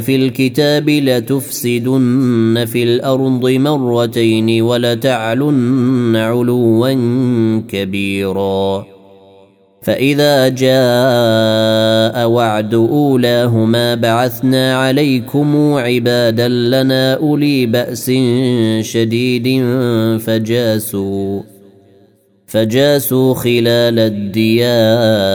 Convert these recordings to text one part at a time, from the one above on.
في الكتاب لتفسدن في الأرض مرتين ولتعلن علوا كبيرا. فإذا جاء وعد أولاهما بعثنا عليكم عبادا لنا أولي بأس شديد فجاسوا فجاسوا خلال الديار.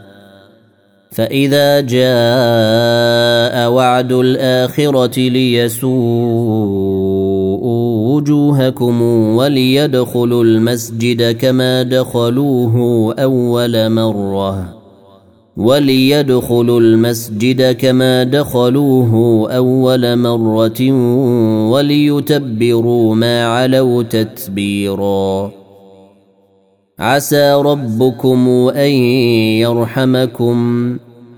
فإذا جاء وعد الآخرة ليسوءوا وجوهكم وليدخلوا المسجد كما دخلوه أول مرة. وليدخلوا المسجد كما دخلوه أول مرة وليتبروا ما علوا تتبيرا. عسى ربكم أن يرحمكم.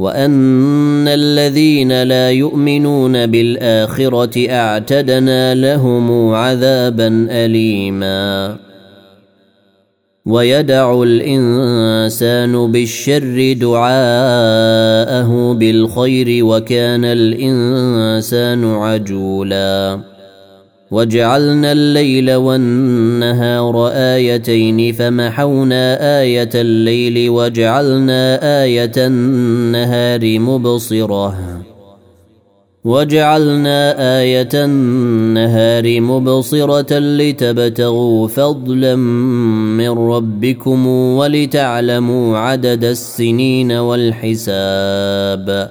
وان الذين لا يؤمنون بالاخره اعتدنا لهم عذابا اليما ويدع الانسان بالشر دعاءه بالخير وكان الانسان عجولا وجعلنا الليل والنهار آيتين فمحونا آية الليل وجعلنا آية النهار مبصرة. وجعلنا آية النهار مبصرة لتبتغوا فضلا من ربكم ولتعلموا عدد السنين والحساب.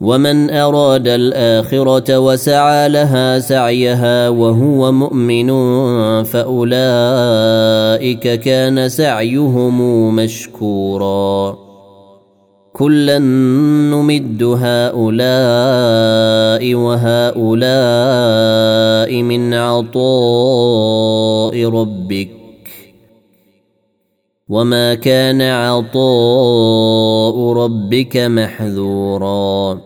ومن أراد الآخرة وسعى لها سعيها وهو مؤمن فأولئك كان سعيهم مشكورا. كلا نمد هؤلاء وهؤلاء من عطاء ربك. وما كان عطاء ربك محذورا.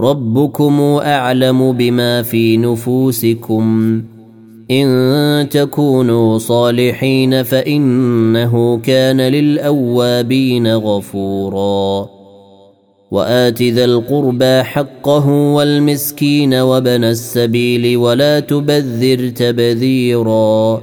ربكم أعلم بما في نفوسكم. إن تكونوا صالحين فإنه كان للأوابين غفورا. وآت ذا القربى حقه والمسكين وابن السبيل ولا تبذر تبذيرا.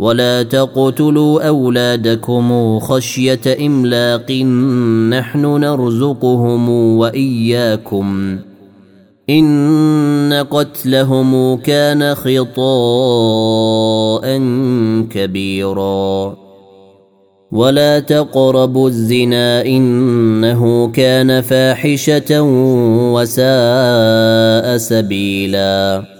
ولا تقتلوا أولادكم خشية إملاق نحن نرزقهم وإياكم. إن قتلهم كان خطاء كبيرا. ولا تقربوا الزنا إنه كان فاحشة وساء سبيلا.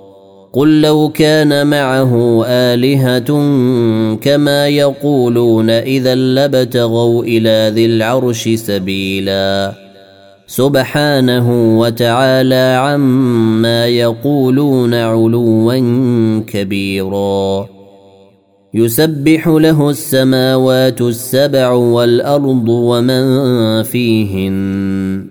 قل لو كان معه آلهة كما يقولون إذا لابتغوا إلى ذي العرش سبيلا. سبحانه وتعالى عما يقولون علوا كبيرا. يسبح له السماوات السبع والأرض ومن فيهن.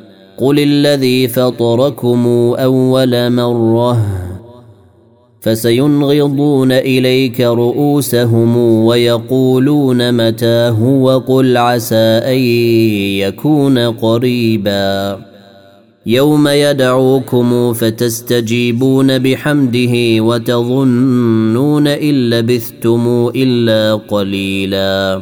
قل الذي فطركم اول مره فسينغضون اليك رؤوسهم ويقولون متاه وقل عسى ان يكون قريبا يوم يدعوكم فتستجيبون بحمده وتظنون ان لبثتم الا قليلا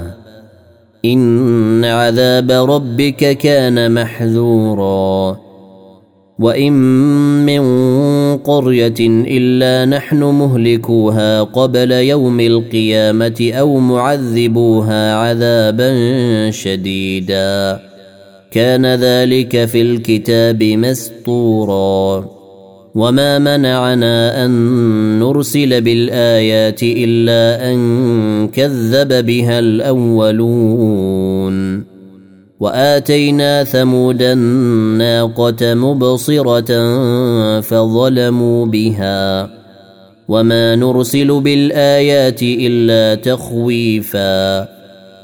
إن عذاب ربك كان محذورا. وإن من قرية إلا نحن مهلكوها قبل يوم القيامة أو معذبوها عذابا شديدا. كان ذلك في الكتاب مسطورا. وما منعنا ان نرسل بالايات الا ان كذب بها الاولون واتينا ثمود الناقه مبصره فظلموا بها وما نرسل بالايات الا تخويفا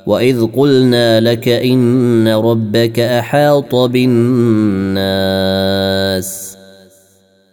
واذ قلنا لك ان ربك احاط بالناس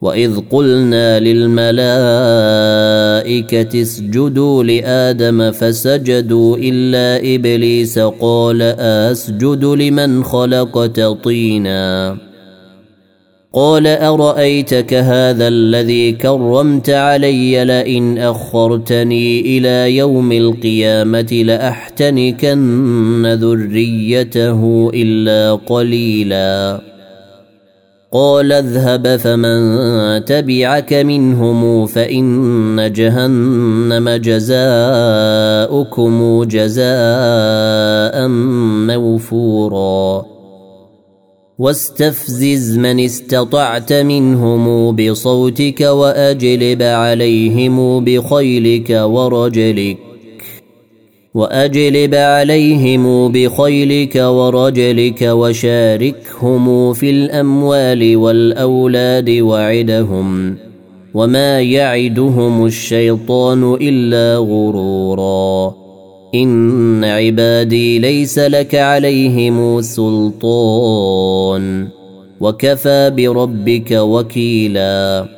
واذ قلنا للملائكه اسجدوا لادم فسجدوا الا ابليس قال اسجد لمن خلقت طينا قال ارايتك هذا الذي كرمت علي لئن اخرتني إلى يوم القيامه لاحتنكن ذريته الا قليلا قال اذهب فمن تبعك منهم فإن جهنم جزاؤكم جزاء موفورا. واستفزز من استطعت منهم بصوتك وأجلب عليهم بخيلك ورجلك. وأجلب عليهم بخيلك ورجلك وشاركهم في الأموال والأولاد وعدهم وما يعدهم الشيطان إلا غرورا. إن عبادي ليس لك عليهم سلطان. وكفى بربك وكيلا.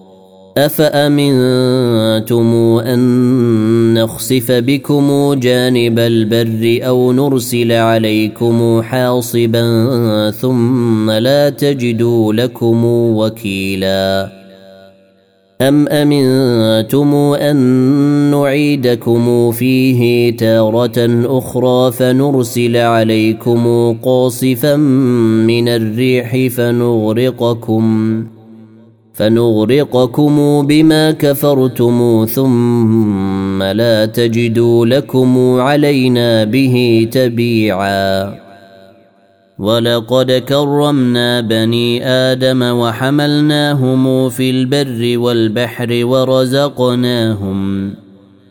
أفأمنتم أن نخسف بكم جانب البر أو نرسل عليكم حاصبا ثم لا تجدوا لكم وكيلا؟ أم أمنتم أن نعيدكم فيه تارة أخرى فنرسل عليكم قاصفا من الريح فنغرقكم؟ فنغرقكم بما كفرتم ثم لا تجدوا لكم علينا به تبيعا. ولقد كرمنا بني آدم وحملناهم في البر والبحر ورزقناهم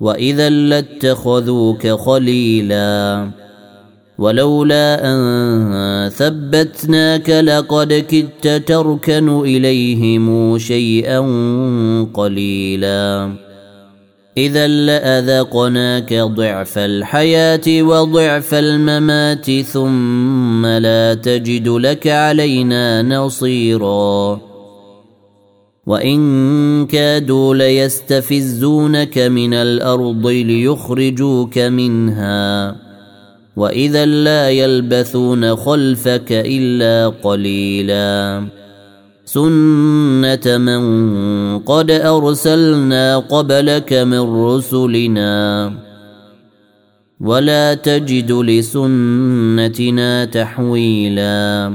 واذا لاتخذوك خليلا ولولا ان ثبتناك لقد كدت تركن اليهم شيئا قليلا إذا لأذقناك ضعف الحياة وضعف الممات ثم لا تجد لك علينا نصيرا وإن كادوا ليستفزونك من الأرض ليخرجوك منها وإذا لا يلبثون خلفك إلا قليلاً سنة من قد أرسلنا قبلك من رسلنا ولا تجد لسنتنا تحويلا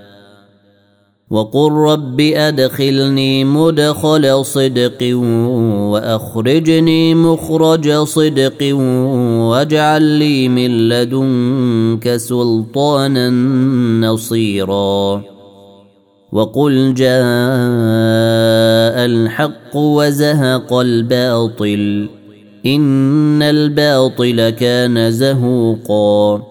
وقل رب أدخلني مدخل صدق وأخرجني مخرج صدق واجعل لي من لدنك سلطانا نصيرا. وقل جاء الحق وزهق الباطل إن الباطل كان زهوقا.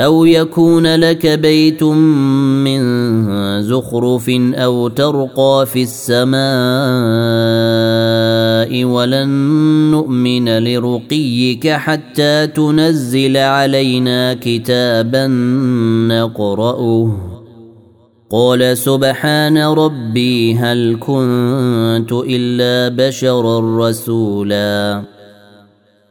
أو يكون لك بيت من زخرف أو ترقى في السماء ولن نؤمن لرقيك حتى تنزل علينا كتابا نقرأه. قال سبحان ربي هل كنت إلا بشرا رسولا.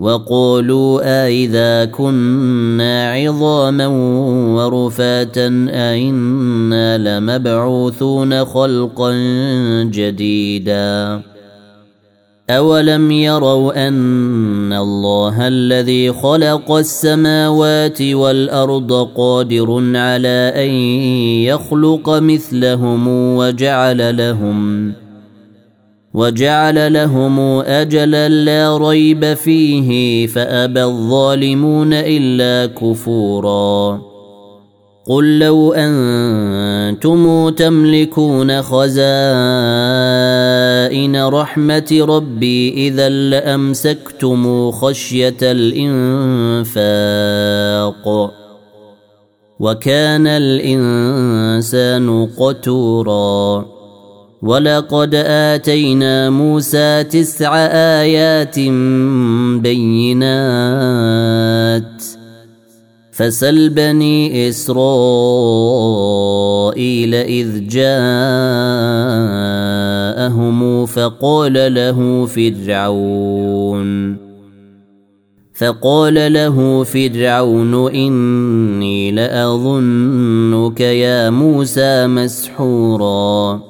وقالوا أإذا كنا عظاما ورفاتا أئنا لمبعوثون خلقا جديدا. أولم يروا أن الله الذي خلق السماوات والأرض قادر على أن يخلق مثلهم وجعل لهم ۖ وجعل لهم أجلا لا ريب فيه فأبى الظالمون إلا كفورا. قل لو أنتم تملكون خزائن رحمة ربي إذا لأمسكتم خشية الإنفاق. وكان الإنسان قتورا. ولقد اتينا موسى تسع ايات بينات فسل بني اسرائيل اذ جاءهم فقال له فرعون فقال له فرعون اني لاظنك يا موسى مسحورا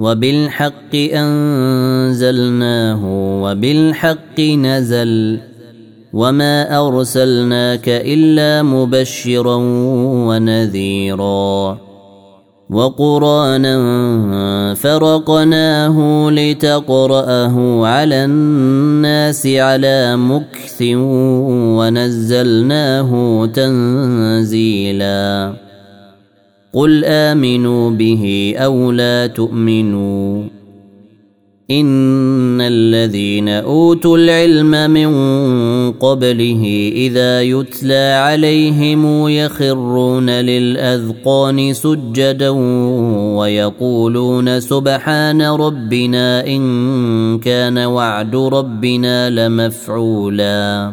وبالحق أنزلناه وبالحق نزل وما أرسلناك إلا مبشرا ونذيرا وقرانا فرقناه لتقرأه على الناس على مكث ونزلناه تنزيلا قل امنوا به أو لا تؤمنوا ان الذين اوتوا العلم من قبله اذا يتلى عليهم يخرون للاذقان سجدا ويقولون سبحان ربنا ان كان وعد ربنا لمفعولا